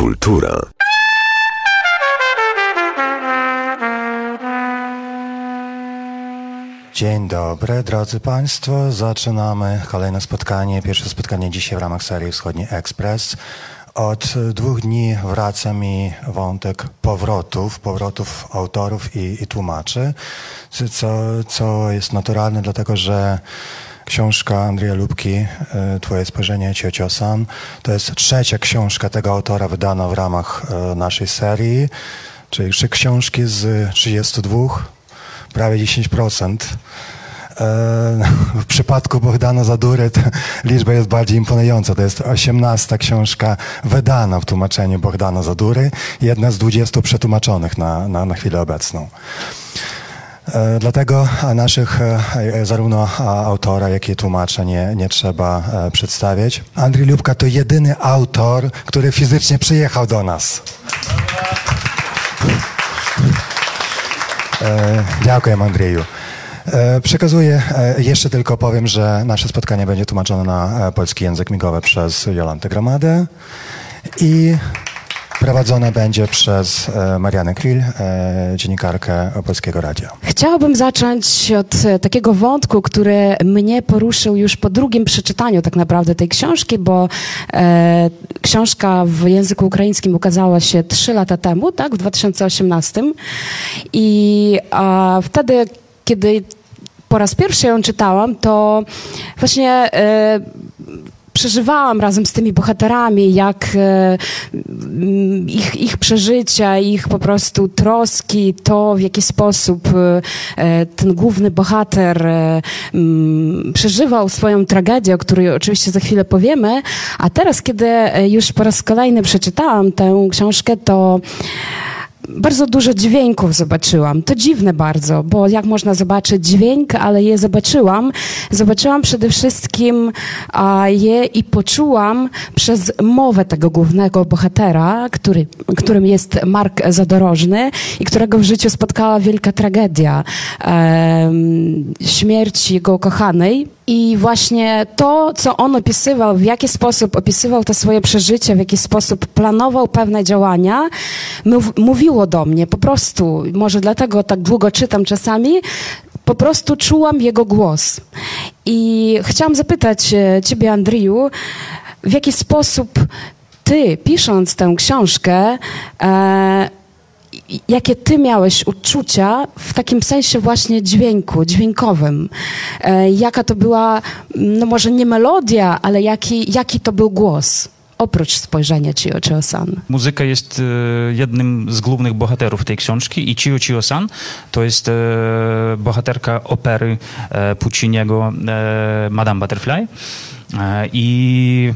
Kultura. Dzień dobry, drodzy Państwo. Zaczynamy kolejne spotkanie. Pierwsze spotkanie dzisiaj w ramach serii Wschodni Ekspres. Od dwóch dni wraca mi wątek powrotów, powrotów autorów i, i tłumaczy, co, co jest naturalne, dlatego że książka Andrzeja Lubki, e, Twoje spojrzenie Ciociosan, to jest trzecia książka tego autora wydana w ramach e, naszej serii, czyli trzy książki z 32, prawie 10%. W przypadku Bogdana Zadury liczba jest bardziej imponująca. To jest 18 książka wydana w tłumaczeniu Bogdana Zadury, jedna z 20 przetłumaczonych na, na, na chwilę obecną. E, dlatego naszych e, zarówno autora, jak i tłumacza nie, nie trzeba e, przedstawiać. Andrzej Lubka to jedyny autor, który fizycznie przyjechał do nas. Dziękuję Andrzeju. Przekazuję, jeszcze tylko powiem, że nasze spotkanie będzie tłumaczone na polski język migowy przez Jolantę Gromadę i prowadzone będzie przez e, Marianę Krill, e, dziennikarkę Polskiego Radia. Chciałabym zacząć od e, takiego wątku, który mnie poruszył już po drugim przeczytaniu tak naprawdę tej książki, bo e, książka w języku ukraińskim ukazała się trzy lata temu, tak, w 2018 i wtedy, kiedy po raz pierwszy ją czytałam, to właśnie e, przeżywałam razem z tymi bohaterami, jak e, ich, ich przeżycia, ich po prostu troski, to w jaki sposób e, ten główny bohater e, przeżywał swoją tragedię, o której oczywiście za chwilę powiemy. A teraz, kiedy już po raz kolejny przeczytałam tę książkę, to bardzo dużo dźwięków zobaczyłam. To dziwne bardzo, bo jak można zobaczyć dźwięk, ale je zobaczyłam. Zobaczyłam przede wszystkim a, je i poczułam przez mowę tego głównego bohatera, który, którym jest Mark Zadorożny i którego w życiu spotkała wielka tragedia. E, śmierć jego kochanej i właśnie to, co on opisywał, w jaki sposób opisywał te swoje przeżycia, w jaki sposób planował pewne działania, mówiło do mnie po prostu. Może dlatego tak długo czytam czasami, po prostu czułam jego głos. I chciałam zapytać e, Ciebie, Andriju, w jaki sposób Ty, pisząc tę książkę, e, jakie ty miałeś uczucia w takim sensie właśnie dźwięku, dźwiękowym? E, jaka to była, no może nie melodia, ale jaki, jaki to był głos? oprócz spojrzenia Chio Chio-san. Muzyka jest e, jednym z głównych bohaterów tej książki i Chio Chio-san to jest e, bohaterka opery e, Pucciniego e, Madame Butterfly. E, I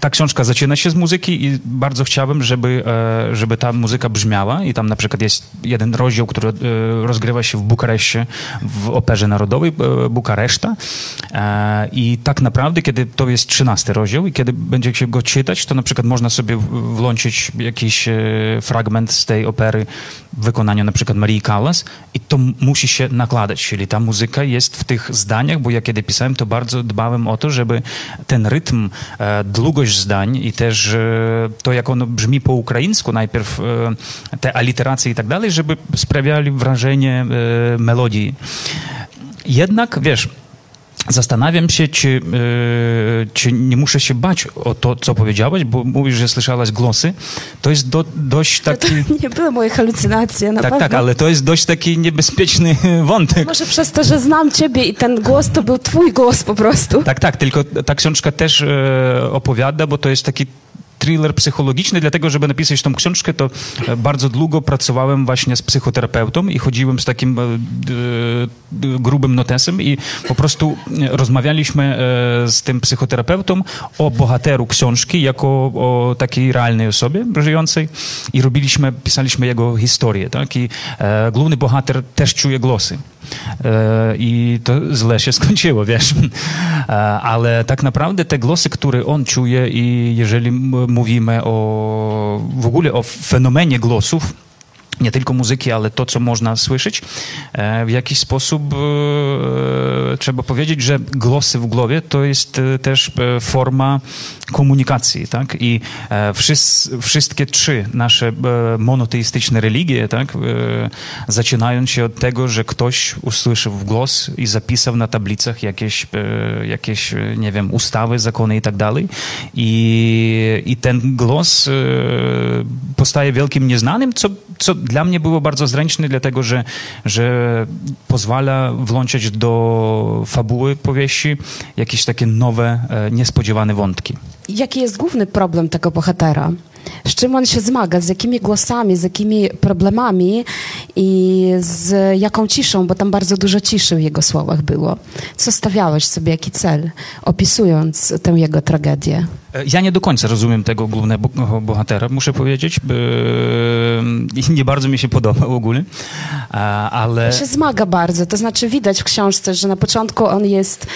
ta książka zaczyna się z muzyki i bardzo chciałbym, żeby, e, żeby ta muzyka brzmiała. I tam na przykład jest jeden rozdział, który e, rozgrywa się w Bukareszcie, w Operze Narodowej Bukareszta. I tak naprawdę, kiedy to jest trzynasty rozdział i kiedy będzie się go czytać, to na przykład można sobie włączyć jakiś fragment z tej opery w wykonaniu na przykład Marii Callas i to musi się nakładać, czyli ta muzyka jest w tych zdaniach, bo ja kiedy pisałem, to bardzo dbałem o to, żeby ten rytm, e, długość zdań i też e, to, jak ono brzmi po ukraińsku, najpierw e, te aliteracje i tak dalej, żeby sprawiali wrażenie melodii. Jednak, wiesz, Zastanawiam się, czy, yy, czy nie muszę się bać o to, co powiedziałeś, bo mówisz, że słyszałaś głosy. To jest do, dość taki... To nie były moje halucynacje, na Tak, pewno. tak, ale to jest dość taki niebezpieczny wątek. Może przez to, że znam ciebie i ten głos to był twój głos po prostu. Tak, tak, tylko ta książka też e, opowiada, bo to jest taki thriller psychologiczny, dlatego, żeby napisać tą książkę, to e, bardzo długo pracowałem właśnie z psychoterapeutą i chodziłem z takim e, grubym notesem i po prostu e, rozmawialiśmy z tym psychoterapeutą o bohateru książki jako o takiej realnej osobie żyjącej i robiliśmy, pisaliśmy jego historię, tak? I główny bohater też czuje głosy. I to źle się skończyło, wiesz. Ale tak naprawdę te głosy, które on czuje i jeżeli mówimy o w ogóle o fenomenie głosów, nie tylko muzyki, ale to, co można słyszeć. E, w jakiś sposób e, trzeba powiedzieć, że głosy w głowie to jest e, też forma komunikacji, tak? I wszystkie trzy nasze monoteistyczne religie, tak? Zaczynają się od tego, że ktoś usłyszał głos i zapisał na tablicach jakieś, jakieś nie wiem, ustawy, zakony i tak dalej. I, i ten głos postaje wielkim nieznanym, co, co dla mnie było bardzo zręczne, dlatego że, że pozwala włączyć do fabuły powieści jakieś takie nowe, e, niespodziewane wątki. Jaki jest główny problem tego bohatera? Z czym on się zmaga? Z jakimi głosami, z jakimi problemami i z jaką ciszą, bo tam bardzo dużo ciszy w jego słowach było. Co stawiałeś sobie, jaki cel, opisując tę jego tragedię? E, ja nie do końca rozumiem tego głównego bohatera, muszę powiedzieć. Nie bardzo mi się podoba w ogóle, ale... On się zmaga bardzo, to znaczy widać w książce, że na początku on jest,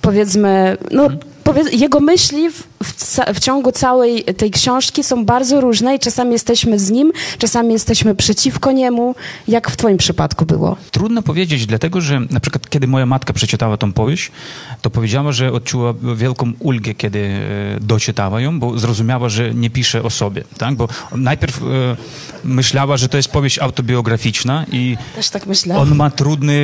powiedzmy, no... Hmm jego myśli w, w, ciągu całej tej książki są bardzo różne i czasami jesteśmy z nim, czasami jesteśmy przeciwko niemu. Jak w twoim przypadku było? Trudno powiedzieć, dlatego że na przykład kiedy moja matka przeczytała tą powieść, to powiedziała, że odczuła wielką ulgę, kiedy e, doczytała ją, bo zrozumiała, że nie pisze o sobie. Tak? Bo najpierw e, myślała, że to jest powieść autobiograficzna i Też tak myślałam. on ma trudny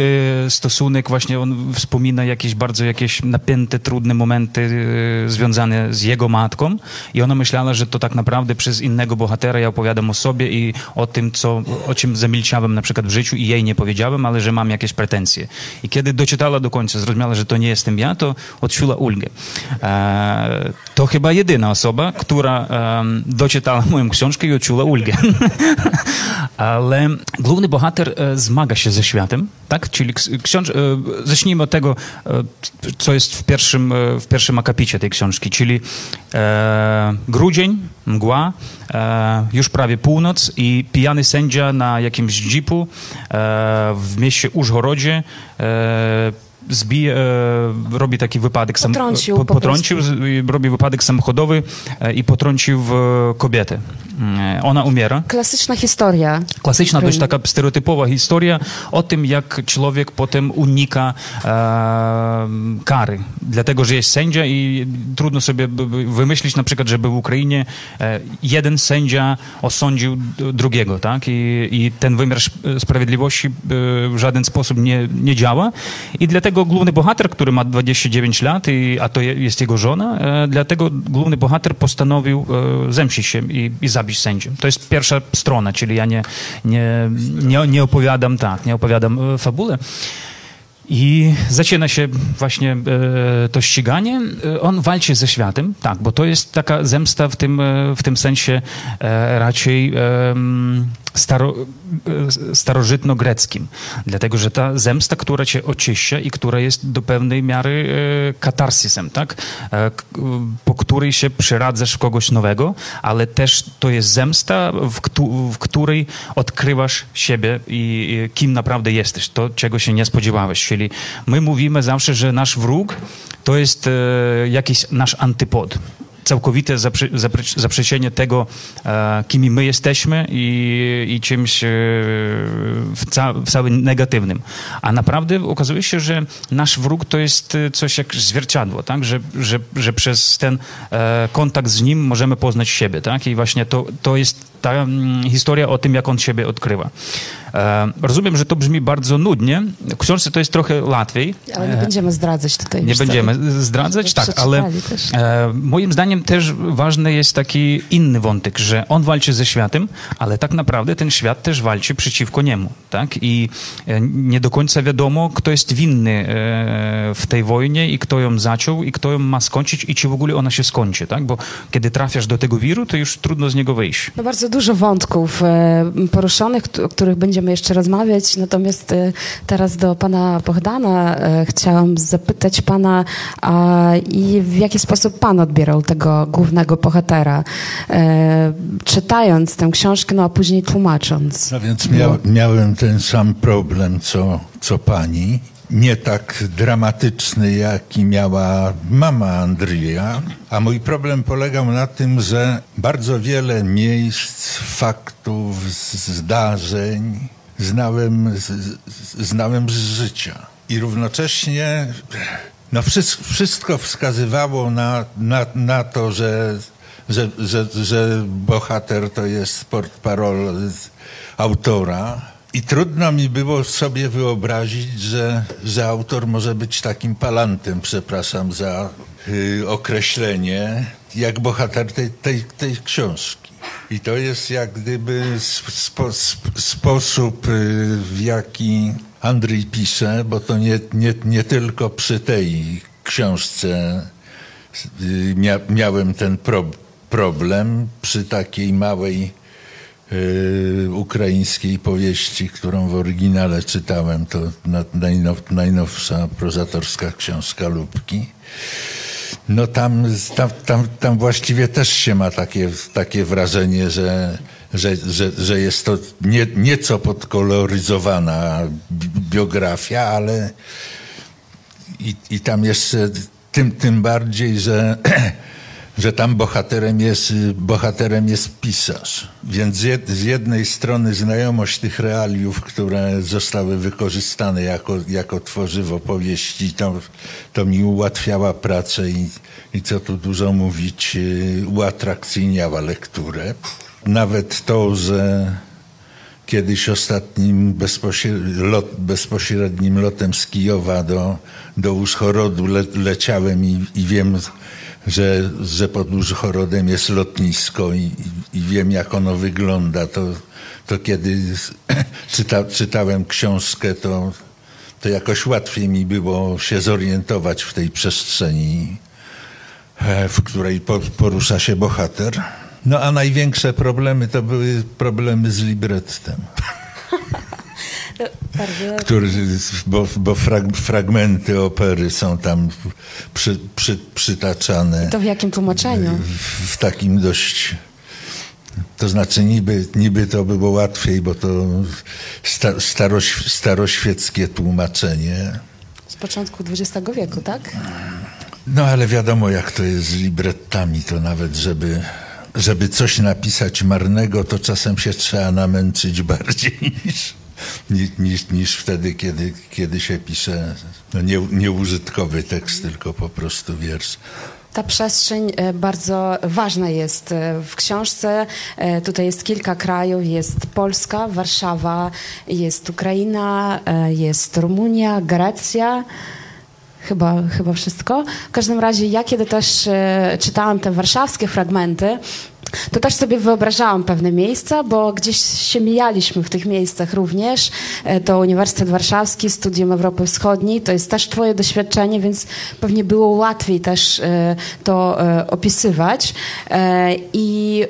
stosunek, właśnie on wspomina jakieś bardzo jakieś napięte, trudne momenty Y, związane z jego matką i ona myślała, że to tak naprawdę przez innego bohatera ja opowiadam o sobie i o tym, co, o czym zamilczałem na przykład w życiu i jej nie powiedziałem, ale że mam jakieś pretensje. I kiedy doczytała do końca, zrozumiała, że to nie jestem ja, to odczuła ulgę. E, to chyba jedyna osoba, która e, doczytała moją książkę i odczuła ulgę. ale główny bohater e, zmaga się ze światem, tak? Czyli książ... E, zacznijmy od tego, e, co jest w pierwszym, w pierwszym akapicie tej książki, czyli e, grudzień, mgła, e, już prawie północ i pijany sędzia na jakimś jeepu e, w mieście Użgorodzie zbije, robi taki wypadek sam, potrącił, po, potrącił robi wypadek samochodowy i potrącił kobietę. Ona umiera. Klasyczna historia. Klasyczna, dość taka stereotypowa historia o tym, jak człowiek potem unika e, kary. Dlatego, że jest sędzia i trudno sobie wymyślić na przykład, żeby w Ukrainie e, jeden sędzia osądził drugiego, tak? I, i ten wymiar sprawiedliwości e, w żaden sposób nie, nie działa. I dlatego główny bohater, który ma 29 lat, i, a to jest jego żona, e, dlatego główny bohater postanowił e, zemścić się i, i zabić zabić sędzię. To jest pierwsza strona, czyli ja nie, nie, nie, nie opowiadam tak, nie opowiadam e, fabule. I zaczyna się właśnie e, to ściganie. E, on walczy ze światem, tak, bo to jest taka zemsta w tym, e, w tym sensie e, raczej staro, e, starożytno-greckim. Dlatego, że ta zemsta, która cię oczyszcza i która jest do pewnej miary e, katarsisem, tak? Po której się przeradzasz w kogoś nowego, ale też to jest zemsta, w, w której odkrywasz siebie i, i kim naprawdę jesteś, to czego się nie spodziewałeś. Czyli my mówimy zawsze, że nasz wróg to jest e, jakiś nasz antypod całkowite zaprze, zaprzeczenie tego, e, kimi my jesteśmy i, i czymś e, w, ca, w całym negatywnym. A naprawdę okazuje się, że nasz wróg to jest e, coś jak zwierciadło, tak? że, że, że przez ten kontakt z nim możemy poznać siebie. Tak? I właśnie to, to jest ta mm, historia o tym, jak on siebie odkrywa. Rozumiem, że to brzmi bardzo nudnie. W książce to jest trochę łatwiej. Ale nie będziemy zdradzać tutaj. Nie będziemy zdradzać, tak, ale moim zdaniem też ważny jest taki inny wątek, że on walczy ze światem, ale tak naprawdę ten świat też walczy przeciwko niemu. Tak? I e, nie do końca wiadomo, kto jest winny w tej wojnie i kto ją zaczął i kto ją ma skończyć i czy w ogóle ona się skończy. Tak? Bo kiedy trafiasz do tego wiru, to już trudno z niego wyjść. No bardzo dużo wątków poruszonych, o których będziemy jeszcze rozmawiać. Natomiast e, teraz do pana Bogdana e, chciałam zapytać pana, i w jaki sposób pan odbierał tego głównego bohatera, e, czytając tę książkę, no a później tłumacząc. No więc mia miałem ten sam problem, co, co pani. nie tak dramatyczny, jaki miała mama Andrija, a mój problem polegał na tym, że bardzo wiele miejsc, faktów, zdarzeń znałem, znałem z życia. I równocześnie no wszystko wskazywało na, na, na to, że, że, że, że bohater to jest portparol autora. I trudno mi było sobie wyobrazić, że, że autor może być takim palantem, przepraszam za y, określenie, jak bohater tej, tej, tej książki. I to jest jak gdyby spo, sposób, y, w jaki Andrzej pisze, bo to nie, nie, nie tylko przy tej książce y, mia, miałem ten pro, problem, przy takiej małej y, ukraińskiej powieści, którą w oryginale czytałem, to najnow, najnowsza prozatorska książka Lubki. No tam, tam, tam, tam właściwie też się ma takie, takie wrażenie, że, że, że, że jest to nie, nieco podkoloryzowana biografia, ale i, i tam jeszcze tym, tym bardziej, że, że tam bohaterem jest, bohaterem jest pisarz. Więc z jednej strony znajomość tych realiów, które zostały wykorzystane jako, jako tworzywo powieści, to, to mi ułatwiała pracę i, i co tu dużo mówić, uatrakcyjniała lekturę. Nawet to, że kiedyś ostatnim lot, bezpośrednim lotem z Kijowa do, do Uschorodu le, leciałem i, i wiem, że, że pod Uschorodem jest lotnisko i, i, wiem, jak ono wygląda. To, to kiedy czyta, czytałem książkę, to, to jakoś łatwiej mi było się zorientować w tej przestrzeni, e, w której porusza się bohater. No a największe problemy to były problemy z librettem. Bardzo... Który, bo, bo frag, fragmenty opery są tam przy, przy, przytaczane. To w jakim tłumaczeniu? W, w takim dość. To znaczy niby, niby to było łatwiej, bo to sta, staroś, staroświeckie tłumaczenie. Z początku XX wieku, tak? No ale wiadomo jak to jest z librettami, to nawet żeby żeby coś napisać marnego, to czasem się trzeba namęczyć bardziej niż, niż, niż wtedy, kiedy, kiedy się pisze no nie, nieużytkowy tekst, tylko po prostu wiersz. Ta przestrzeń e, bardzo ważna jest e, w książce. E, tutaj jest kilka krajów. Jest Polska, Warszawa, jest Ukraina, jest Rumunia, Grecja. Chyba, chyba wszystko. W każdym razie, ja kiedy też e, czytałam te warszawskie fragmenty, to też sobie wyobrażałam pewne miejsca, bo gdzieś się mijaliśmy w tych miejscach również. E, to Uniwersytet Warszawski, Studium Europy Wschodniej, to jest też twoje doświadczenie, więc pewnie było łatwiej też e, to opisywać. I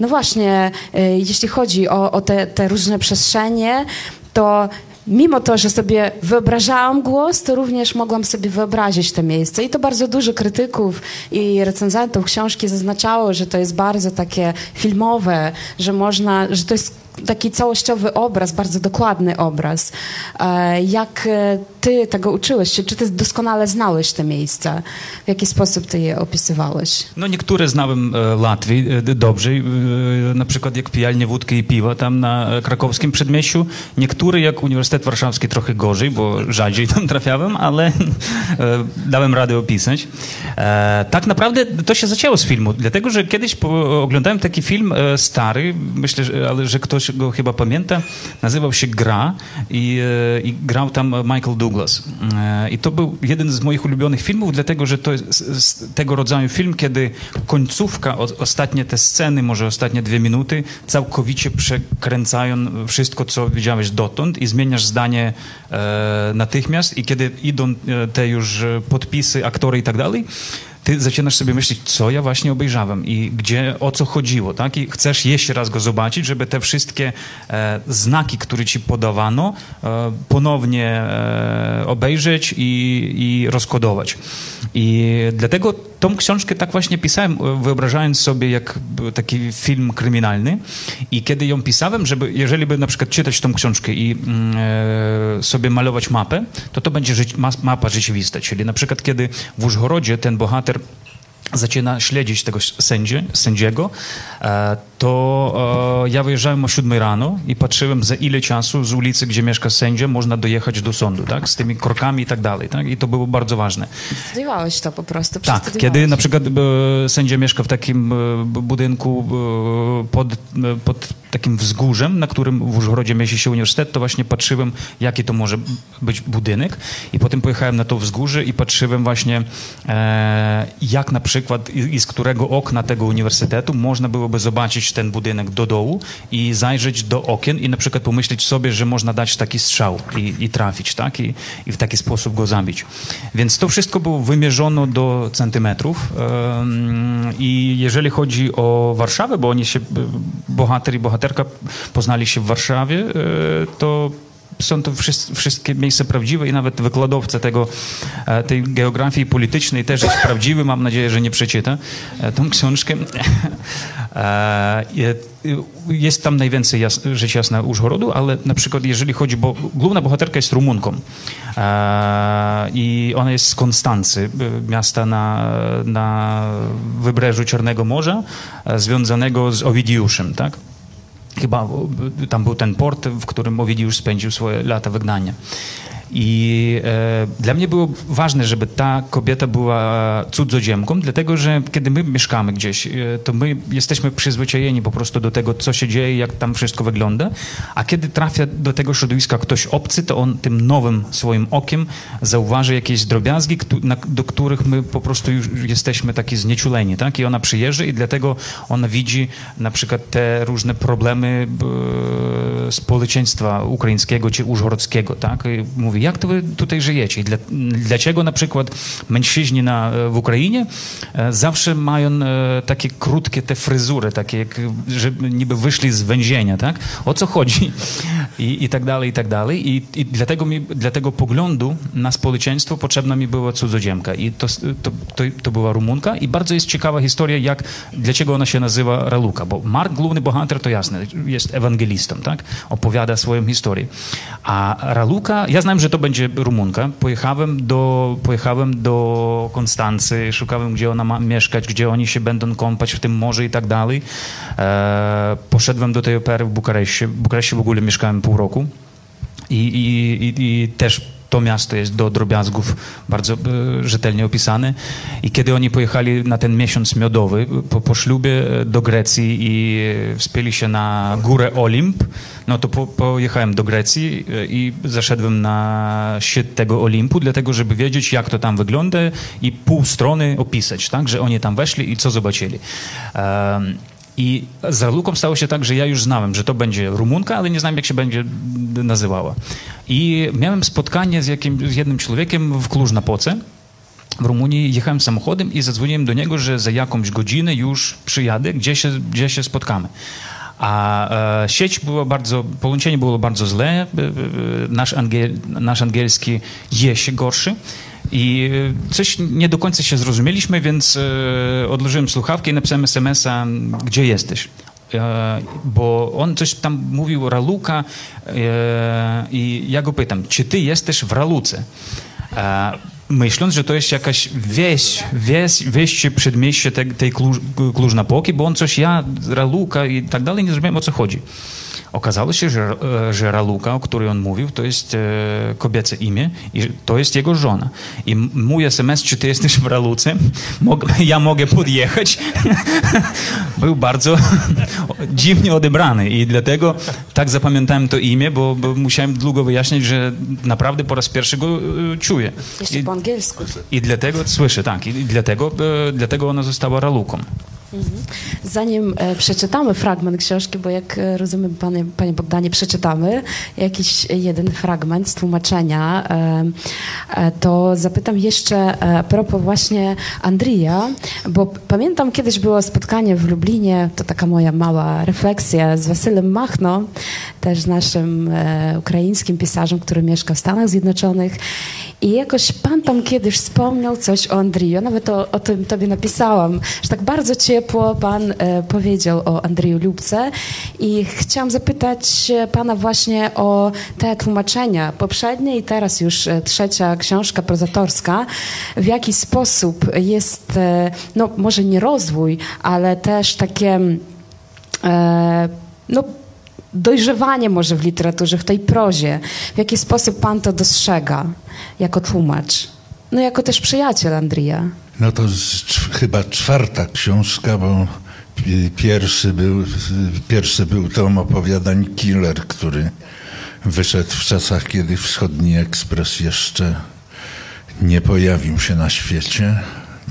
no właśnie, jeśli chodzi o, o te, te różne przestrzenie, to mimo to, że sobie wyobrażałam głos, to również mogłam sobie wyobrazić to miejsce. I to bardzo dużo krytyków i recenzentów książki zaznaczało, że to jest bardzo takie filmowe, że można, że to jest taki całościowy obraz, bardzo dokładny obraz. E, jak e, ty tego uczyłeś się? Czy ty doskonale znałeś te miejsca? W jaki sposób ty je opisywałeś? No niektóre znałem e, Latvii dobrze, na przykład jak pijalnie wódki i piwa tam na krakowskim przedmieściu. Niektóre jak Uniwersytet Warszawski trochę gorzej, bo rzadziej tam trafiałem, ale dałem radę opisać. Tak naprawdę to się zaczęło z filmu, dlatego że kiedyś oglądałem taki film stary, myślę, że, że ktoś go chyba pamięta, nazywał się Gra i, e, i grał tam Michael Douglas. E, I to był jeden z moich ulubionych filmów, dlatego że to jest tego rodzaju film, kiedy końcówka, ostatnie te sceny, może ostatnie dwie minuty, całkowicie przekręcają wszystko, co widziałeś dotąd i zmieniasz zdanie e, natychmiast i kiedy idą te już podpisy, aktory i tak dalej, ty zaczynasz sobie myśleć, co ja właśnie obejrzałem i gdzie, o co chodziło, tak? I chcesz jeszcze raz go zobaczyć, żeby te wszystkie e, znaki, które ci podawano, e, ponownie e, obejrzeć i, i rozkodować. I dlatego tą książkę tak właśnie pisałem, wyobrażając sobie jak taki film kryminalny. I kiedy ją pisałem, żeby, jeżeli by na przykład czytać tą książkę i mm, e, sobie malować mapę, to to będzie mapa rzeczywista, czyli na przykład kiedy w Użgorodzie ten bohater zaczyna śledzić tego sędzie, sędziego, e, to e, ja wyjeżdżałem o 7 rano i patrzyłem za ile czasu z ulicy, gdzie mieszka sędzia, można dojechać do sądu, tak? Z tymi krokami i tak dalej, tak? I to było bardzo ważne. Studiowałeś to po prostu? Tak, kiedy na przykład e, sędzia mieszka w takim budynku pod, pod takim wzgórzem, na którym w Użgorodzie mieści się uniwersytet, to właśnie patrzyłem, jaki to może być budynek i potem pojechałem na to wzgórze i patrzyłem właśnie, jak na przykład i z którego okna tego uniwersytetu można byłoby zobaczyć ten budynek do dołu i zajrzeć do okien i na przykład pomyśleć sobie, że można dać taki strzał i, i trafić, tak? I, I, w taki sposób go zabić. Więc to wszystko było wymierzone do centymetrów i jeżeli chodzi o Warszawę, bo oni się, bohater i bohaterka poznali się w Warszawie, e, to są to wszystkie miejsca prawdziwe i nawet wykładowca tego, e, tej geografii politycznej też jest prawdziwy. Mam nadzieję, że nie przeczyta e, tą książkę. E, jest tam najwięcej jas, rzecz jasna Użgorodu, ale na przykład jeżeli chodzi, bo główna bohaterka jest Rumunką i ona jest z Konstancy, miasta na, na wybrzeżu Czarnego Morza, związanego z Owidiuszem, tak? Chyba tam był ten port, w którym Ovidiusz spędził swoje lata wygnania. I e, dla mnie było ważne, żeby ta kobieta była cudzoziemką, dlatego że kiedy my mieszkamy gdzieś, e, to my jesteśmy przyzwyczajeni po prostu do tego, co się dzieje, jak tam wszystko wygląda, a kiedy trafia do tego środowiska ktoś obcy, to on tym nowym swoim okiem zauważy jakieś drobiazgi, na, do których my po prostu już jesteśmy taki znieczuleni, tak? I ona przyjeżdża i dlatego ona widzi na przykład te różne problemy e, społeczeństwa ukraińskiego czy użgorodzkiego, tak? I mówi, jak to wy tutaj żyjecie? Dla, dlaczego na przykład mężczyźni na, w Ukrainie e, zawsze mają e, takie krótkie te fryzury, takie jak, że niby wyszli z więzienia, tak? O co chodzi? I, i tak dalej, i tak dalej. I, i dlatego mi, dla tego poglądu na społeczeństwo potrzebna mi była cudzoziemka. I to, to, to, to była Rumunka. I bardzo jest ciekawa historia, jak, dlaczego ona się nazywa Raluka. Bo Mark, główny bohater, to jasne, jest ewangelistą, tak? Opowiada swoją historię. A Raluka, ja znam, że to będzie Rumunka. Pojechałem do, pojechałem do Konstancy, szukałem, gdzie ona ma mieszkać, gdzie oni się będą kąpać w tym morzu i tak dalej. E, poszedłem do tej opery w Bukareszcie. W Bukareszcie w ogóle mieszkałem pół roku. I, i, i, i też to miasto jest do drobiazgów bardzo e, rzetelnie opisane. I kiedy oni pojechali na ten miesiąc miodowy po, po ślubie e, do Grecji i wspięli się na górę Olimp, no to po, pojechałem do Grecji e, i zaszedłem na szczyt tego Olimpu, dlatego żeby wiedzieć, jak to tam wygląda i pół strony opisać, tak, że oni tam weszli i co zobaczyli. Um, i z Raluką stało się tak, że ja już znałem, że to będzie Rumunka, ale nie znałem, jak się będzie nazywała. I miałem spotkanie z, jakim, z jednym człowiekiem w Kluż-Napoce, w Rumunii jechałem samochodem i zadzwoniłem do niego, że za jakąś godzinę już przyjadę, gdzie się, gdzie się spotkamy. A e, sieć była bardzo, połączenie było bardzo złe, e, e, nasz, angiel, nasz angielski jest gorszy. I coś nie do końca się zrozumieliśmy, więc e, odłożyłem słuchawkę i napisałem SMS-a, gdzie jesteś? E, bo on coś tam mówił Raluka e, i ja go pytam, czy ty jesteś w Raluce? Myśląc, że to jest jakaś wieś, wieś, wieś czy przedmieście tej, tej Kluż, Kluż-Napoki, bo on coś, ja, Raluka i tak dalej, nie zrozumiałem o co chodzi. Okazało się, że, że Raluka, o której on mówił, to jest e, kobiece imię i to jest jego żona. I mój SMS, czy ty jesteś w Raluce, Mog, ja mogę podjechać, był bardzo dziwnie odebrany i dlatego tak zapamiętałem to imię, bo, bo musiałem długo wyjaśnić, że naprawdę po raz pierwszy go e, czuję. Jeszcze I, angielsku. I dlatego, słyszę, tak, i dlatego, dlatego ona została Raluką. Zanim e, przeczytamy fragment książki, bo jak e, rozumiem, panie, panie Bogdanie, przeczytamy jakiś jeden fragment z tłumaczenia, e, to zapytam jeszcze a propos właśnie Andrija, bo pamiętam kiedyś było spotkanie w Lublinie, to taka moja mała refleksja z Wasylem Machno, też naszym ukraińskim pisarzem, który mieszka w Stanach Zjednoczonych i jakoś pan tam kiedyś wspomniał coś o Andriju. Nawet o, o tym tobie napisałam, że tak bardzo ciepło pan e, powiedział o Andriju Lubce. I chciałam zapytać pana właśnie o te tłumaczenia poprzednie i teraz już e, trzecia książka prozatorska. W jaki sposób jest, e, no może nie rozwój, ale też takie, e, no dojrzewanie może w literaturze, w tej prozie. W jaki sposób pan to dostrzega jako tłumacz? No jako też przyjaciel Andrija. No to z, chyba czwarta książka, bo pierwszy był, pierwszy był tom opowiadań Killer, który wyszedł w czasach, kiedy Wschodni Ekspres jeszcze nie pojawił się na świecie.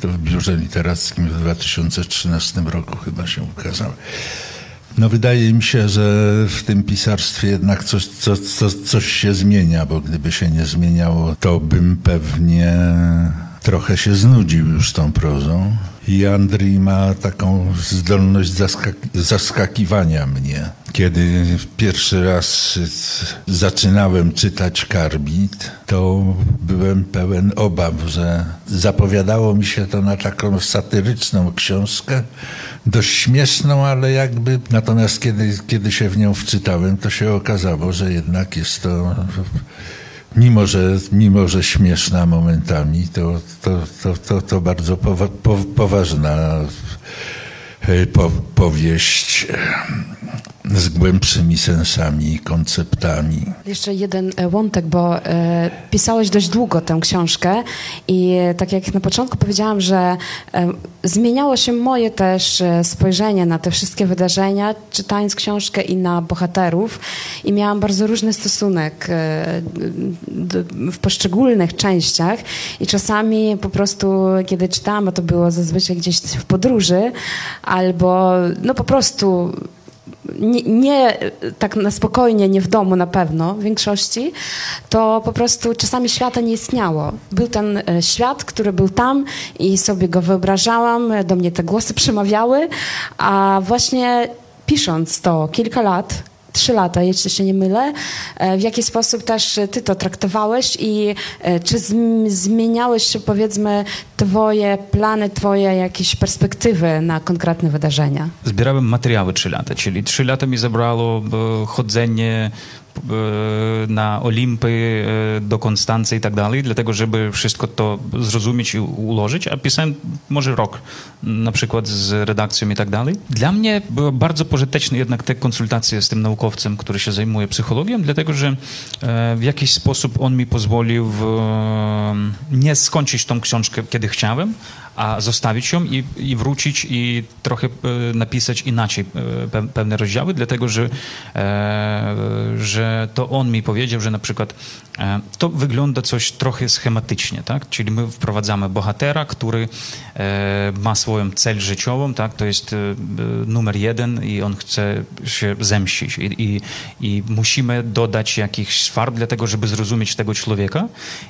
To w biurze literackim w 2013 roku chyba się ukazał. No wydaje mi się, że w tym pisarstwie jednak coś, coś, coś, coś się zmienia, bo gdyby się nie zmieniało, to bym pewnie trochę się znudził już tą prozą. I Andrzej ma taką zdolność zaskak- zaskakiwania mnie. Kiedy pierwszy raz zaczynałem czytać Karbit, to byłem pełen obaw, że zapowiadało mi się to na taką satyryczną książkę, dość śmieszną, ale jakby. Natomiast kiedy, kiedy się w nią wczytałem, to się okazało, że jednak jest to mimo że, mimo że śmieszna momentami, to, to, to, to, to bardzo powa po, poważna po, powieść z głębszymi sensami, konceptami. Jeszcze jeden wątek, bo e, pisałeś dość długo tę książkę i e, tak jak na początku powiedziałam, że e, zmieniało się moje też spojrzenie na te wszystkie wydarzenia, czytając książkę i na bohaterów i miałam bardzo różny stosunek w poszczególnych częściach i czasami po prostu, kiedy czytałam, a to było zazwyczaj gdzieś w podróży, albo no po prostu nie, nie, tak na spokojnie, nie w domu na pewno w większości, to po prostu czasami świata nie istniało. Był ten świat, który był tam i sobie go wyobrażałam, do mnie te głosy przemawiały, a właśnie pisząc to kilka lat, trzy lata, jeśli się nie mylę. W jaki sposób też ty to traktowałeś i czy zmieniałeś się, powiedzmy, twoje plany, twoje jakieś perspektywy na konkretne wydarzenia? Zbierałem materiały trzy lata, czyli trzy lata mi zabrało chodzenie na Olimpy, do Konstancji i tak dalej, dlatego żeby wszystko to zrozumieć i ułożyć, a pisałem może rok na przykład z redakcją i tak dalej. Dla mnie było bardzo pożyteczne jednak te konsultacje z tym naukowcem, który się zajmuje psychologią, dlatego że w jakiś sposób on mi pozwolił w, nie skończyć tą książkę, kiedy chciałem, a zostawić ją i, i wrócić i trochę napisać inaczej pewne rozdziały, dlatego że, że to on mi powiedział, że na przykład to wygląda coś trochę schematycznie, tak? Czyli my wprowadzamy bohatera, który ma swoją cel życiową, tak? To jest numer jeden i on chce się zemścić i, i, i musimy dodać jakichś farb dlatego, żeby zrozumieć tego człowieka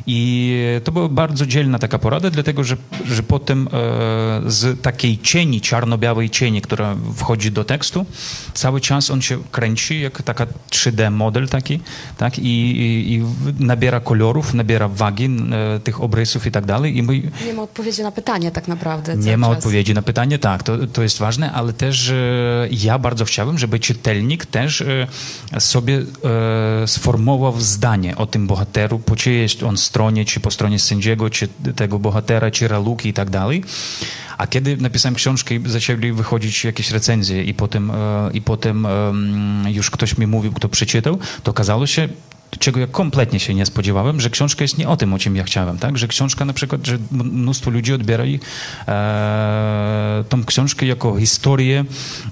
i to była bardzo dzielna taka porada, dlatego, że, że potem z takiej cieni, czarno-białej cieni, która wchodzi do tekstu, cały czas on się kręci jak taka 3D model taki, tak? I, i, i nabiera kolorów, nabiera wagi e, tych obrysów i tak dalej. I my... Nie ma odpowiedzi na pytanie tak naprawdę. Nie ma czas. odpowiedzi na pytanie, tak, to, to jest ważne, ale też e, ja bardzo chciałem, żeby czytelnik też e, sobie e, sformułował zdanie o tym bohateru, po czyjej jest on stronie, czy po stronie sędziego, czy tego bohatera, czy raluki i tak dalej. A kiedy napisałem książkę i zaczęli wychodzić jakieś recenzje i potem, i potem już ktoś mi mówił, kto przeczytał, to okazało się, czego ja kompletnie się nie spodziewałem, że książka jest nie o tym, o czym ja chciałem, tak? Że książka na przykład, że mnóstwo ludzi odbiera e, tą książkę jako historię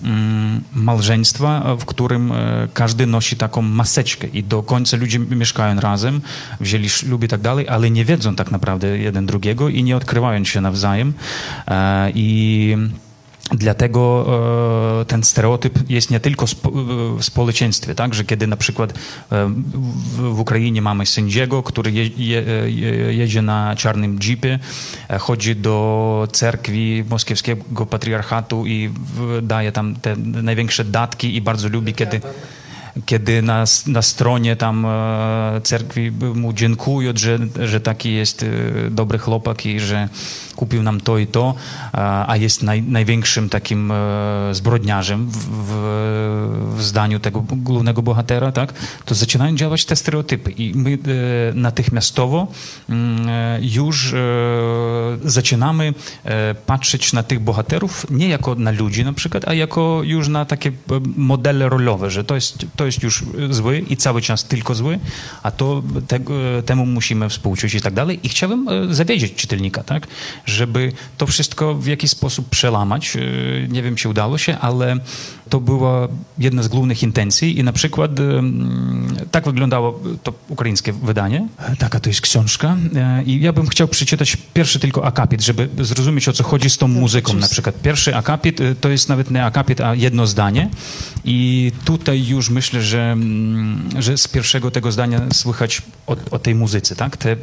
mm, małżeństwa, w którym e, każdy nosi taką maseczkę i do końca ludzie mieszkają razem, wzięli ślub i tak dalej, ale nie wiedzą tak naprawdę jeden drugiego i nie odkrywają się nawzajem e, i Dlatego e, ten stereotyp jest nie tylko w społeczeństwie, tak, że kiedy na przykład e, w, Ukrainie mamy sędziego, który je, je, jedzie na czarnym jeepie, e, chodzi do cerkwi moskiewskiego patriarchatu i daje tam te największe datki i bardzo lubi, kiedy kiedy na, na stronie tam e, cerkwi mu dziękują, że, że taki jest e, dobry chłopak i że kupił nam to i to, a jest naj, największym takim e, zbrodniarzem w, w, w, zdaniu tego głównego bohatera, tak, to zaczynają działać te stereotypy i my natychmiastowo mm, już zaczynamy patrzeć na tych bohaterów nie jako na ludzi na przykład, a jako już na takie modele rolowe, że to jest, to jest już zły i cały czas tylko zły, a to te, temu musimy współczuć i tak dalej. I chciałbym zawiedzieć czytelnika, tak, żeby to wszystko w jakiś sposób przełamać. Nie wiem, czy udało się, ale to była jedna z głównych intencji i na przykład tak wyglądało to ukraińskie wydanie. Taka to jest książka i ja bym chciał przeczytać pierwszy tylko akapit, żeby zrozumieć o co chodzi z tą muzyką na przykład. Pierwszy akapit to jest nawet nie akapit, a jedno zdanie i tutaj już myślę, że, że z pierwszego tego zdania słychać o, o tej muzyce, tak? Te,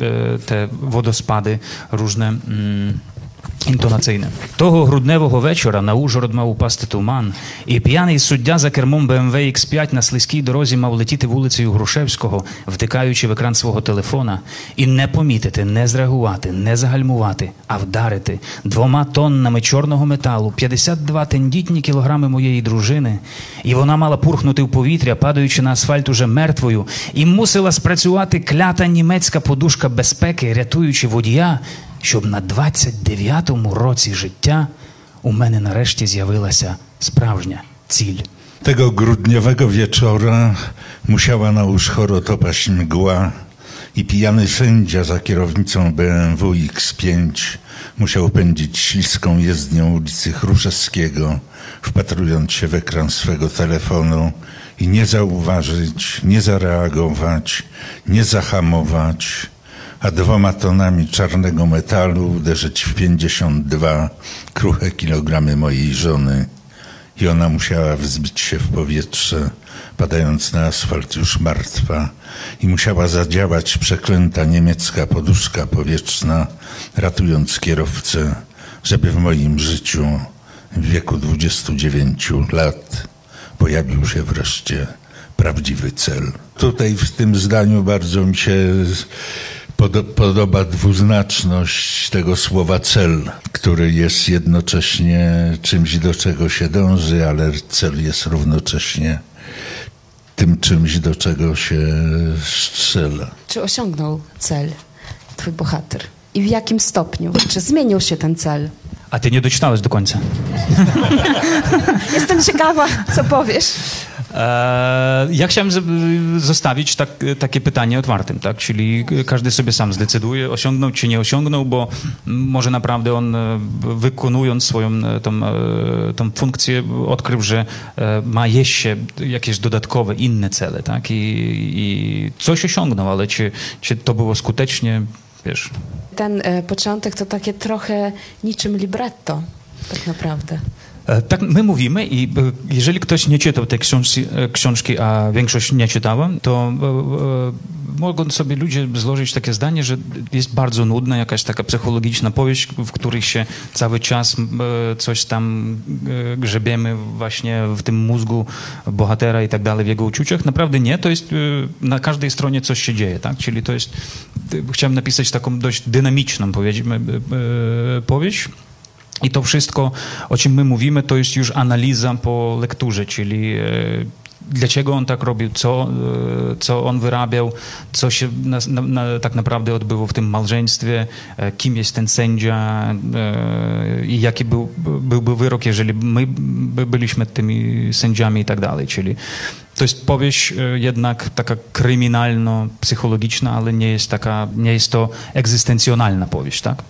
te wodospady różne. Mm, Інтонаційне. Того грудневого вечора на Ужгород мав упасти туман, і п'яний суддя за кермом БМВ X5 на слизькій дорозі мав летіти вулицею Грушевського, втикаючи в екран свого телефона, і не помітити, не зреагувати, не загальмувати, а вдарити двома тоннами чорного металу, 52 тендітні кілограми моєї дружини, і вона мала пурхнути в повітря, падаючи на асфальт уже мертвою, і мусила спрацювати клята німецька подушка безпеки, рятуючи водія. щоб на 29-му році життя у мене нарешті з'явилася справжня ціль. Tego grudniowego wieczora musiała na Uszchorod opaść mgła i pijany sędzia za kierownicą BMW X5 musiał pędzić śliską jezdnią ulicy Chruszewskiego, wpatrując się w ekran swego telefonu i nie zauważyć, nie zareagować, nie zahamować, a dwoma tonami czarnego metalu uderzyć w 52 kruche kilogramy mojej żony i ona musiała wzbić się w powietrze, padając na asfalt już martwa i musiała zadziałać przeklęta niemiecka poduszka powietrzna, ratując kierowcę, żeby w moim życiu w wieku 29 lat pojawił się wreszcie prawdziwy cel. Tutaj w tym zdaniu bardzo mi się podoba dwuznaczność tego słowa cel, który jest jednocześnie czymś, do czego się dąży, ale cel jest równocześnie tym czymś, do czego się strzela. Czy osiągnął cel twój bohater? I w jakim stopniu? Czy zmienił się ten cel? A ty nie doczytałeś do końca. Jestem ciekawa, co powiesz. Ja chciałem zostawić tak, takie pytanie otwartym, tak? czyli każdy sobie sam zdecyduje, osiągnął czy nie osiągnął, bo może naprawdę on e, wykonując swoją e, tą, e, tą funkcję odkrył, że ma jeszcze jakieś dodatkowe, inne cele tak? I, i coś osiągnął, ale czy, czy to było skutecznie, wiesz... Ten początek to takie trochę niczym libretto, tak naprawdę. E, tak my mówimy i e, jeżeli ktoś nie czytał tej książki, e, książki a większość nie czytała, to mogą sobie ludzie złożyć takie zdanie, że jest bardzo nudna jakaś taka psychologiczna powieść, w której się cały czas coś tam grzebiemy właśnie w tym mózgu bohatera i tak dalej, w jego uczuciach. Naprawdę nie, to jest na każdej stronie coś się dzieje, tak? Czyli to jest, chciałem napisać taką dość dynamiczną powiedzmy, powieść, i to wszystko, o czym my mówimy, to jest już analiza po lekturze, czyli e, dlaczego on tak robił, co, e, co on wyrabiał, co się na, na, tak naprawdę odbyło w tym małżeństwie, e, kim jest ten sędzia i jaki był, byłby wyrok, jeżeli my byliśmy tymi sędziami i tak dalej. Czyli to jest powieść jednak taka kryminalno-psychologiczna, ale nie jest taka, nie jest to egzystencjonalna powieść, tak?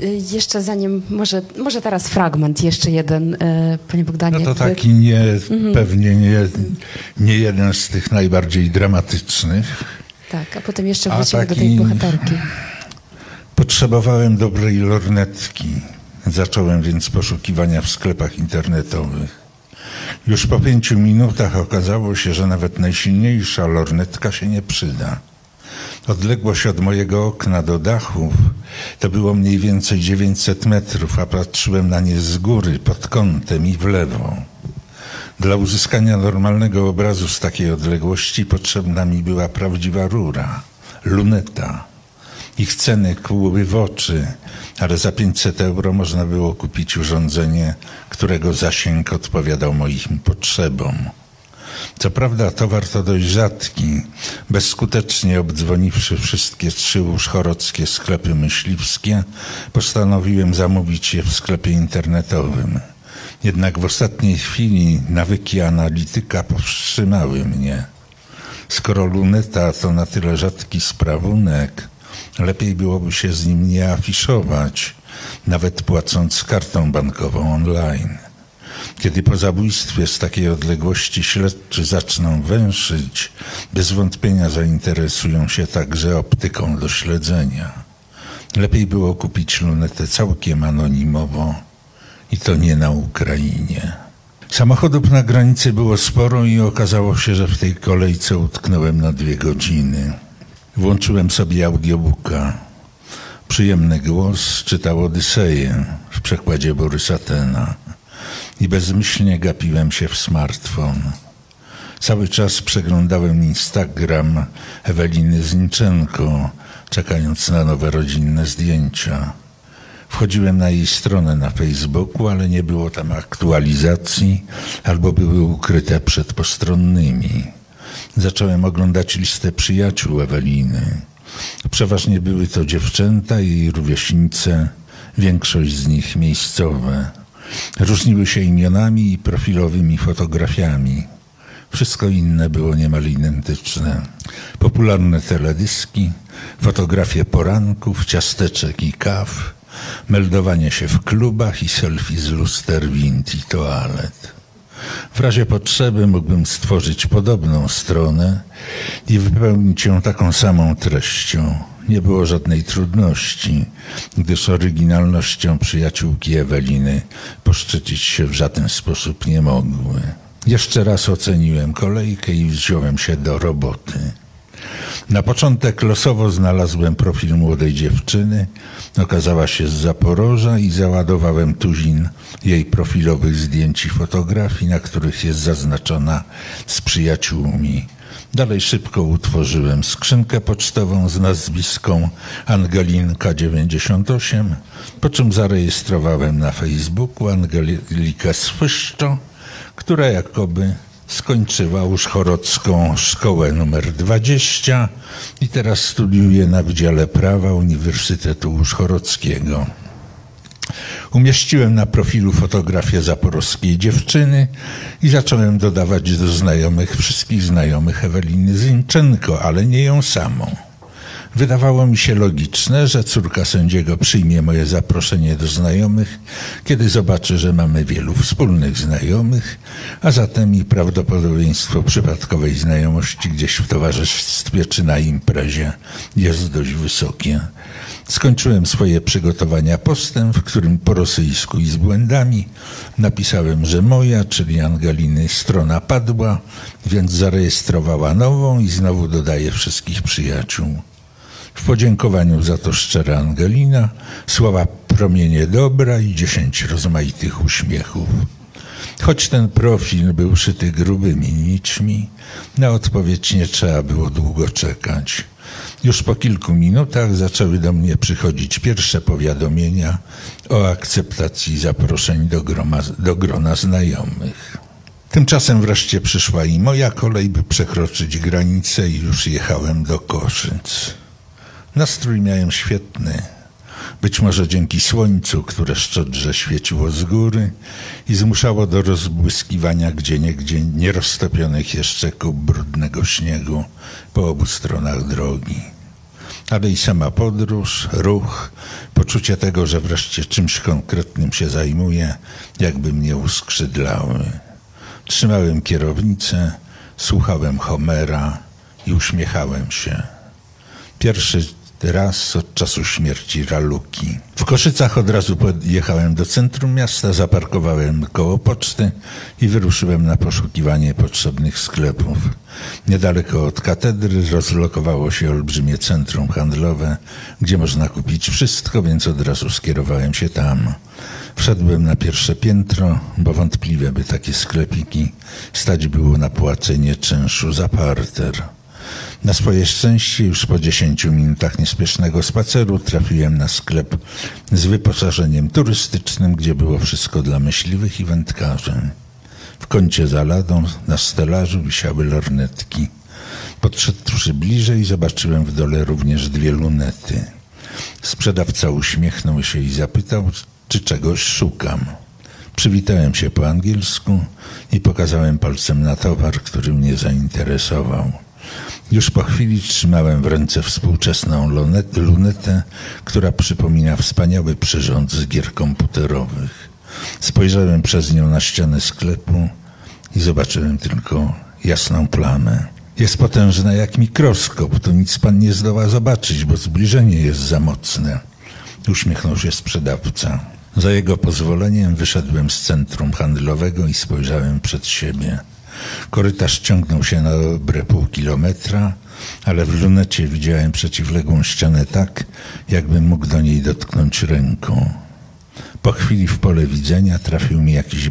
Y, jeszcze zanim, może, może teraz fragment, jeszcze jeden, y, panie Bogdanie. No to taki nie, mhm. pewnie nie, nie jeden z tych najbardziej dramatycznych. Tak, a potem jeszcze wrócimy do tej bohaterki. Potrzebowałem dobrej lornetki, Zacząłem więc poszukiwania w sklepach internetowych. Już po pięciu minutach okazało się, że nawet najsilniejsza lornetka się nie przyda. Odległość od mojego okna do dachów to było mniej więcej 900 metrów, a patrzyłem na nie z góry, pod kątem i w lewo. Dla uzyskania normalnego obrazu z takiej odległości potrzebna mi była prawdziwa rura, luneta. Ich ceny kłuły w oczy, ale za 500 euro można było kupić urządzenie, którego zasięg odpowiadał moim potrzebom. Co prawda towar to dość rzadki. Bezskutecznie obdzwoniwszy wszystkie trzy uszchorockie sklepy myśliwskie, postanowiłem zamówić je w sklepie internetowym. Jednak w ostatniej chwili nawyki analityka powstrzymały mnie. Skoro luneta to na tyle rzadki sprawunek, lepiej byłoby się z nim nie afiszować, nawet płacąc kartą bankową online. Kiedy po zabójstwie z takiej odległości śledczy zaczną węszyć, bez wątpienia zainteresują się także optyką do śledzenia. Lepiej było kupić lunetę całkiem anonimowo i to nie na Ukrainie. Samochodów na granicy było sporo i okazało się, że w tej kolejce utknąłem na dwie godziny. Włączyłem sobie audiobooka. Przyjemny głos czytał Odyseję w przekładzie Borysa Tena i bezmyślnie gapiłem się w smartfon. Cały czas przeglądałem Instagram Eweliny Zinczenko, czekając na nowe rodzinne zdjęcia. Wchodziłem na jej stronę na Facebooku, ale nie było tam aktualizacji albo były ukryte przed postronnymi. Zacząłem oglądać listę przyjaciół Eweliny. Przeważnie były to dziewczęta i rówieśnice, większość z nich miejscowe. Różniły się imionami i profilowymi fotografiami. Wszystko inne było niemal identyczne. Popularne teledyski, fotografie poranków, ciasteczek i kaw, meldowanie się w klubach i selfie z luster, wind i toalet. W razie potrzeby mógłbym stworzyć podobną stronę i wypełnić ją taką samą treścią. Nie było żadnej trudności, gdyż oryginalnością przyjaciółki Eweliny poszczycić się w żaden sposób nie mogły. Jeszcze raz oceniłem kolejkę i wziąłem się do roboty. Na początek losowo znalazłem profil młodej dziewczyny. Okazała się z Zaporoża i załadowałem tuzin jej profilowych zdjęć i fotografii, na których jest zaznaczona z przyjaciółmi. Dalej szybko utworzyłem skrzynkę pocztową z nazwiską Angelinka98, po czym zarejestrowałem na Facebooku Angelikę Swyszczo, która jakoby skończyła Uszchorocką Szkołę numer 20 i teraz studiuje na Wydziale Prawa Uniwersytetu Uszchorockiego. Umieściłem na profilu fotografię zaporowskiej dziewczyny i zacząłem dodawać do znajomych wszystkich znajomych Eweliny Zinczenko, ale nie ją samą. Wydawało mi się logiczne, że córka sędziego przyjmie moje zaproszenie do znajomych, kiedy zobaczy, że mamy wielu wspólnych znajomych, a zatem i prawdopodobieństwo przypadkowej znajomości gdzieś w towarzystwie czy na imprezie jest dość wysokie. Skończyłem swoje przygotowania postem, w którym po rosyjsku i z błędami napisałem, że moja, czyli Angeliny, strona padła, więc zarejestrowała nową i znowu dodaję wszystkich przyjaciół. W podziękowaniu za to szczera Angelina, słowa promienie dobra i dziesięć rozmaitych uśmiechów. Choć ten profil był szyty grubymi nićmi, na odpowiedź nie trzeba było długo czekać. Już po kilku minutach zaczęły do mnie przychodzić pierwsze powiadomienia o akceptacji zaproszeń do, groma, do grona znajomych. Tymczasem wreszcie przyszła i moja kolej, by przekroczyć granicę i już jechałem do Koszyc. Nastrój miałem świetny. Być może dzięki słońcu, które szczodrze świeciło z góry i zmuszało do rozbłyskiwania gdzieniegdzie nieroztopionych jeszcze kup brudnego śniegu po obu stronach drogi. Ale i sama podróż, ruch, poczucie tego, że wreszcie czymś konkretnym się zajmuję, jakby mnie uskrzydlały. Trzymałem kierownicę, słuchałem Homera i uśmiechałem się. Pierwszy raz od czasu śmierci Raluki. W Koszycach od razu podjechałem do centrum miasta, zaparkowałem koło poczty i wyruszyłem na poszukiwanie potrzebnych sklepów. Niedaleko od katedry rozlokowało się olbrzymie centrum handlowe, gdzie można kupić wszystko, więc od razu skierowałem się tam. Wszedłem na pierwsze piętro, bo wątpliwe by takie sklepiki stać było na płacenie czynszu za parter. Na swoje szczęście już po dziesięciu minutach niespiesznego spaceru trafiłem na sklep z wyposażeniem turystycznym, gdzie było wszystko dla myśliwych i wędkarzy. W kącie za ladą na stelażu wisiały lornetki. Podszedłszy bliżej zobaczyłem w dole również dwie lunety. Sprzedawca uśmiechnął się i zapytał, czy czegoś szukam. Przywitałem się po angielsku i pokazałem palcem na towar, który mnie zainteresował. Już po chwili trzymałem w ręce współczesną lunetę, która przypomina wspaniały przyrząd z gier komputerowych. Spojrzałem przez nią na ścianę sklepu i zobaczyłem tylko jasną plamę. Jest potężna jak mikroskop, to nic pan nie zdoła zobaczyć, bo zbliżenie jest za mocne. Uśmiechnął się sprzedawca. Za jego pozwoleniem wyszedłem z centrum handlowego i spojrzałem przed siebie. Korytarz ciągnął się na dobre pół kilometra, ale w lunecie widziałem przeciwległą ścianę tak, jakbym mógł do niej dotknąć ręką. Po chwili w pole widzenia trafił mi jakiś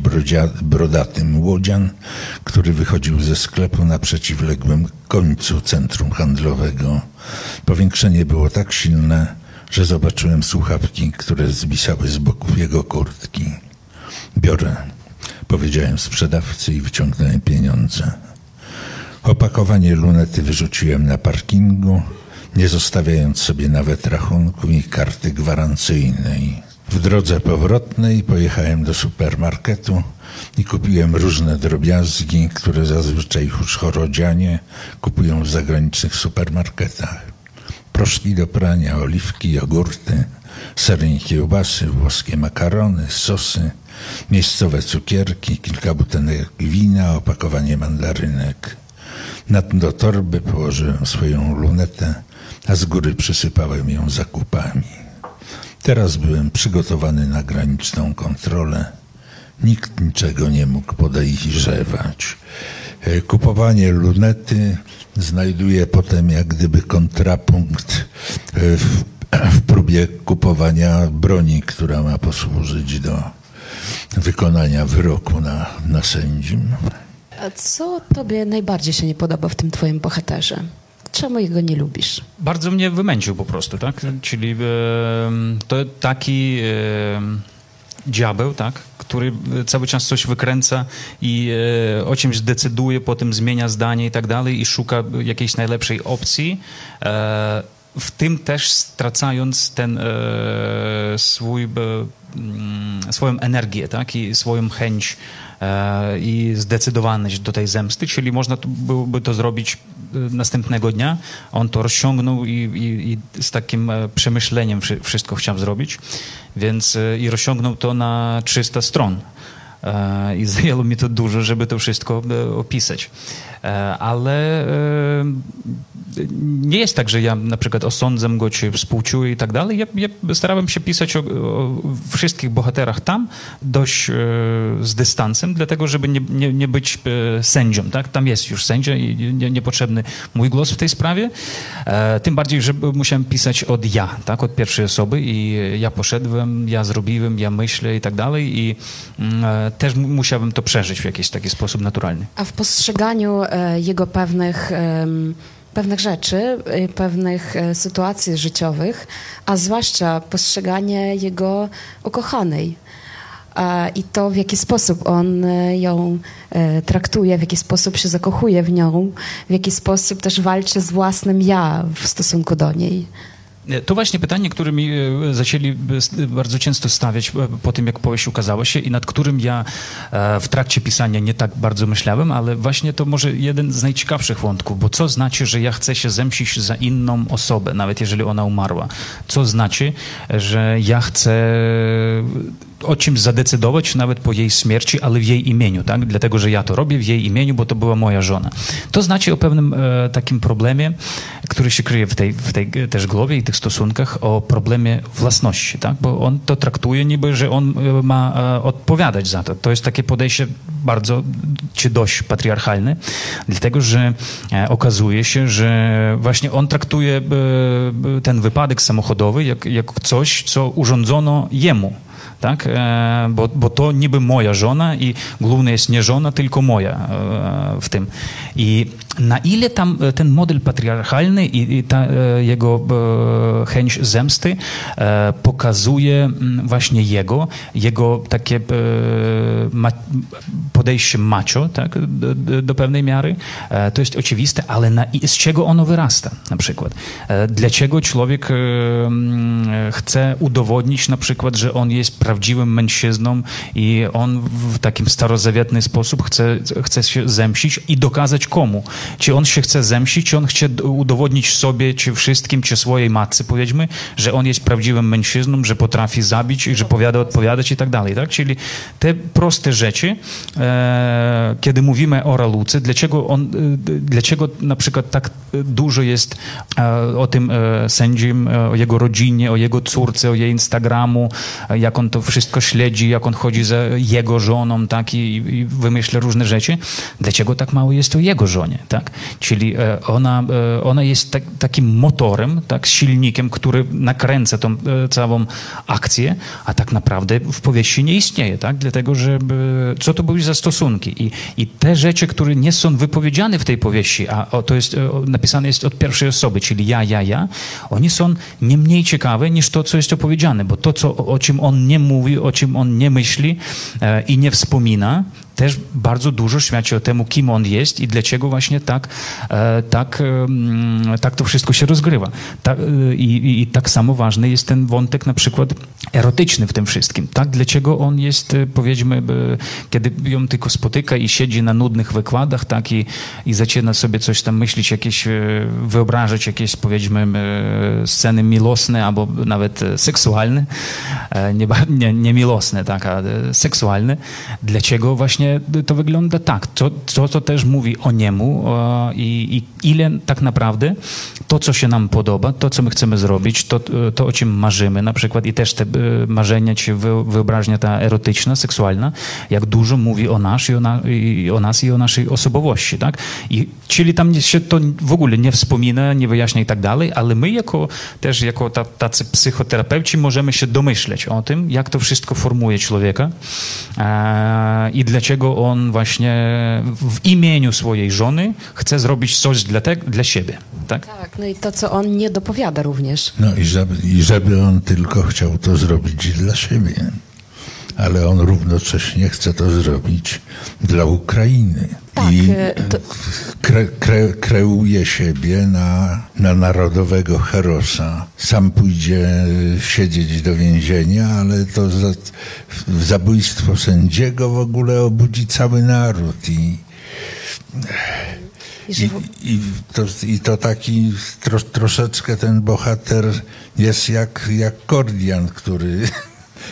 brodaty młodzian, który wychodził ze sklepu na przeciwległym końcu centrum handlowego. Powiększenie było tak silne, że zobaczyłem słuchawki, które zwisały z boków jego kurtki. Biorę, powiedziałem sprzedawcy i wyciągnąłem pieniądze. Opakowanie lunety wyrzuciłem na parkingu, nie zostawiając sobie nawet rachunku i karty gwarancyjnej. W drodze powrotnej pojechałem do supermarketu i kupiłem różne drobiazgi, które zazwyczaj już chorodzianie kupują w zagranicznych supermarketach. Proszki do prania, oliwki, jogurty, sernie kiełbasy, włoskie makarony, sosy, miejscowe cukierki, kilka butenek wina, opakowanie mandarynek. Na do torby położyłem swoją lunetę, a z góry przysypałem ją zakupami. Teraz byłem przygotowany na graniczną kontrolę. Nikt niczego nie mógł podejrzewać. E, kupowanie lunety znajduje potem jak gdyby kontrapunkt e, w, w próbie kupowania broni, która ma posłużyć do wykonania wyroku na, na sędzim. A co tobie najbardziej się nie podoba w tym twoim bohaterze? Czemu jego nie lubisz? Bardzo mnie wymęcił po prostu, tak? Czyli e, to taki e, diabeł, tak? który cały czas coś wykręca i e, o czymś decyduje, potem zmienia zdanie i tak dalej i szuka jakiejś najlepszej opcji. E, w tym też stracając ten e, swój, mm, swoją energię tak? i swoją chęć e, i zdecydowaność do tej zemsty, czyli można byłoby to zrobić e, następnego dnia. On to rozciągnął i, i, i z takim e, przemyśleniem wszystko chciał zrobić, więc i rozciągnął to na 300 stron. I zajęło mi to dużo, żeby to wszystko opisać. Ale nie jest tak, że ja na przykład osądzam go, czy współczuję i tak dalej. Ja, ja starałem się pisać o, o, wszystkich bohaterach tam dość e, z dystansem, dlatego żeby nie, nie, nie być e, sędzią. Tak? Tam jest już sędzia i nie, niepotrzebny mój głos w tej sprawie. E, tym bardziej, że musiałem pisać od ja, tak? od pierwszej osoby i ja poszedłem, ja zrobiłem, ja myślę i tak dalej i mm, e, też musiałem to przeżyć w jakiś taki sposób naturalny. A w postrzeganiu e, jego pewnych pewnych rzeczy, y, pewnych e, sytuacji życiowych, a zwłaszcza postrzeganie jego ukochanej. I to, w jaki sposób on e, ją e, traktuje, w jaki sposób się zakochuje w nią, w jaki sposób też walczy z własnym ja w stosunku do niej. To właśnie pytanie, które mi e, zaczęli bardzo często stawiać e, po tym, jak powieść ukazała się i nad którym ja e, w trakcie pisania nie tak bardzo myślałem, ale właśnie to może jeden z najciekawszych wątków, bo co znaczy, że ja chcę się zemścić za inną osobę, nawet jeżeli ona umarła? Co znaczy, że ja chcę o czymś zadecydować nawet po jej śmierci, ale w jej imieniu, tak? Dlatego, że ja to robię w jej imieniu, bo to była moja żona. To znaczy o pewnym e, takim problemie, który się kryje w tej, w tej też głowie i tych stosunkach, o problemie własności, tak? Bo on to traktuje niby, że on e, ma e, odpowiadać za to. To jest takie podejście bardzo, czy dość patriarchalne, dlatego, że e, okazuje się, że właśnie on traktuje e, ten wypadek samochodowy jak, jak coś, co urządzono jemu tak? E, bo, bo to niby moja żona i główne jest nie żona, tylko moja e, w tym. I na ile tam e, ten model patriarchalny i, i ta jego chęć zemsty pokazuje właśnie jego, jego takie podejście macho, tak? Do, pewnej miary, to jest oczywiste, ale na, z czego ono wyrasta na przykład? Dlaczego człowiek chce udowodnić na przykład, że on jest prawdziwym mężczyzną i on w takim starozawietny sposób chce, chce się zemścić i dokazać komu. Czy on się chce zemścić, czy on chce udowodnić sobie, czy wszystkim, czy swojej matce, powiedzmy, że on jest prawdziwym mężczyzną, że potrafi zabić że powiada odpowiadać i tak dalej. Tak? Czyli te proste rzeczy, e, kiedy mówimy o Raluce, dlaczego on, e, dlaczego na przykład tak dużo jest e, o tym e, sędzim, e, o jego rodzinie, o jego córce, o jej Instagramu, jak on to wszystko śledzi, jak on chodzi za jego żoną, tak, i, i wymyśla różne rzeczy. Dlaczego tak mało jest o jego żonie, tak? Czyli e, ona, e, ona jest tak, takim motorem, tak, silnikiem, który nakręca tą e, całą akcję, a tak naprawdę w powieści nie istnieje, tak? Dlatego, że co to były za stosunki? I, i te rzeczy, które nie są wypowiedziane w tej powieści, a to jest napisane jest od pierwszej osoby, czyli ja, ja, ja, one są nie mniej ciekawe niż to, co jest opowiedziane, bo to, co, o czym on nie mówi, o czym on nie myśli i nie wspomina, też bardzo dużo świadczy o temu, kim on jest i dlaczego właśnie tak, e, tak, e, tak to wszystko się rozgrywa. E, i, I tak samo ważny jest ten wątek na przykład erotyczny w tym wszystkim. Tak, dlaczego on jest, powiedzmy, kiedy ją tylko spotyka i siedzi na nudnych wykładach, tak, i, i zaczyna sobie coś tam myśleć, jakieś, wyobrażać jakieś, powiedzmy, sceny miłosne albo nawet seksualne, nie, nie, nie milosne, tak, a seksualne. Dlaczego właśnie to wygląda tak. Co, co to też mówi o niemu i, i, ile tak naprawdę to, co się nam podoba, to, co my chcemy zrobić, to, to o czym marzymy na przykład i też te e, marzenia czy wyobraźnia ta erotyczna, seksualna, jak dużo mówi o nas i o, na, i o nas i o naszej osobowości, tak? I, czyli tam się to w ogóle nie wspomina, nie wyjaśnia i tak dalej, ale my jako też jako tacy psychoterapeuci możemy się domyśleć o tym, jak to wszystko formuje człowieka e, i dlaczego dlaczego on właśnie w imieniu swojej żony chce zrobić coś dla, te, dla siebie. Tak? tak, no i to, co on nie dopowiada również. No i żeby, i żeby on tylko chciał to zrobić dla siebie. Ale on równocześnie chce to zrobić dla Ukrainy. Tak, I e, to... kre, kre, kreuje siebie na, na narodowego herosa. Sam pójdzie siedzieć do więzienia, ale to za, zabójstwo sędziego w ogóle obudzi cały naród i i, i, to, I to taki tro, troszeczkę ten bohater jest jak, jak Kordian, który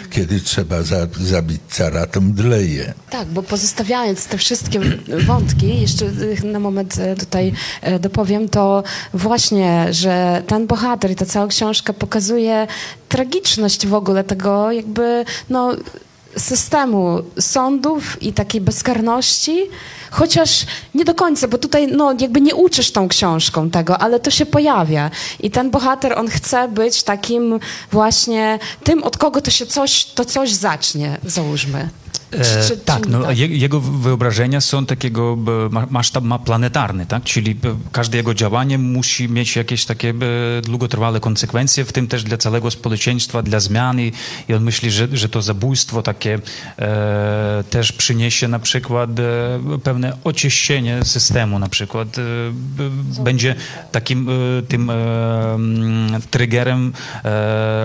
kiedy trzeba za, zabić cara, to mdleje. Tak, bo pozostawiając te wszystkie wątki, jeszcze na moment e, tutaj e, dopowiem, to właśnie, że ten bohater i ta cała książka pokazuje tragiczność w ogóle tego jakby, no systemu sądów i takiej bezkarności, chociaż nie do końca, bo tutaj no, jakby nie uczysz tą książką tego, ale to się pojawia. I ten bohater, on chce być takim właśnie tym, od kogo to się coś, to coś zacznie, załóżmy. E, tak, no, tak? jego wyobrażenia są takiego, maszyt ma planetarny, tak? czyli każde jego działanie musi mieć jakieś takie długotrwałe konsekwencje, w tym też dla całego społeczeństwa, dla zmian i, on myśli, że, że to zabójstwo takie e, też przyniesie na przykład e, pewne oczyszczenie systemu na przykład. E, będzie takim e, tym e, triggerem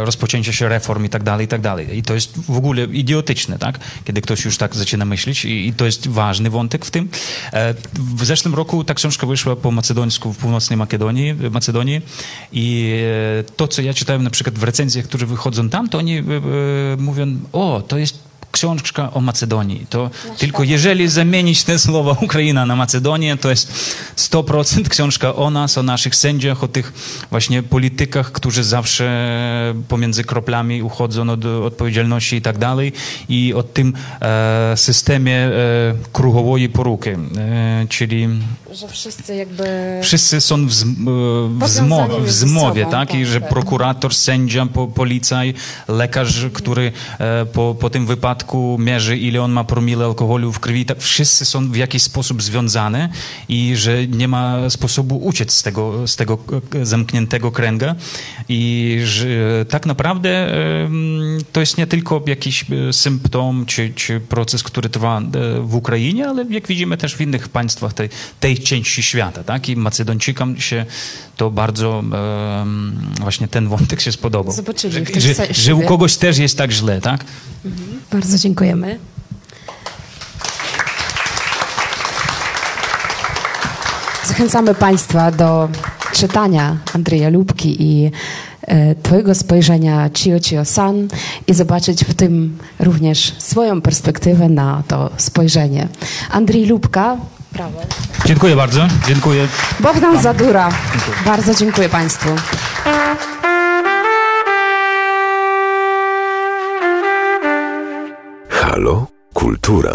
rozpoczęcia się reform i tak dalej, i tak dalej. I to jest w ogóle idiotyczne, tak? Kiedy ktoś ktoś już tak zaczyna myśleć i, i to jest ważny wątek w tym. E, w zeszłym roku ta książka wyszła po macedońsku w północnej Makedonii, Macedonii i e, to, co ja czytałem na przykład w recenzjach, które wychodzą tam, to oni e, mówią, o, to jest książka o Macedonii. To tylko jeżeli zamienić te słowa Ukraina na Macedonię, to jest 100% książka o nas, o naszych sędziach, o tych właśnie politykach, którzy zawsze pomiędzy kroplami uchodzą od odpowiedzialności i tak dalej i o tym e, systemie e, krugowej poruki, e, czyli Że wszyscy jakby... wszyscy są w, zm- w, zmo- w zmowie, sobą, tak? I tak, że tak. prokurator, sędzia, po, policaj, lekarz, który e, po, po tym wypadku mierzy, ile on ma promile alkoholu w krwi, tak wszyscy są w jakiś sposób związane i że nie ma sposobu uciec z tego, z tego zamkniętego kręga i że tak naprawdę to jest nie tylko jakiś e, symptom czy, czy proces, który trwa e, w Ukrainie, ale jak widzimy też w innych państwach tej, tej części świata, tak? I Macedończykom się to bardzo właśnie ten wątek się spodobał. Że, że, że u kogoś też jest tak źle, tak? Bardzo dziękujemy. Zachęcamy Państwa do czytania Andrzeja Lubki i e, Twojego spojrzenia Chio Chio San i zobaczyć w tym również swoją perspektywę na to spojrzenie. Andrzej Lubka, prawo. Dziękuję bardzo. Dziękuję. Bogdan Zadura, bardzo dziękuję Państwu. Halo? Kultura.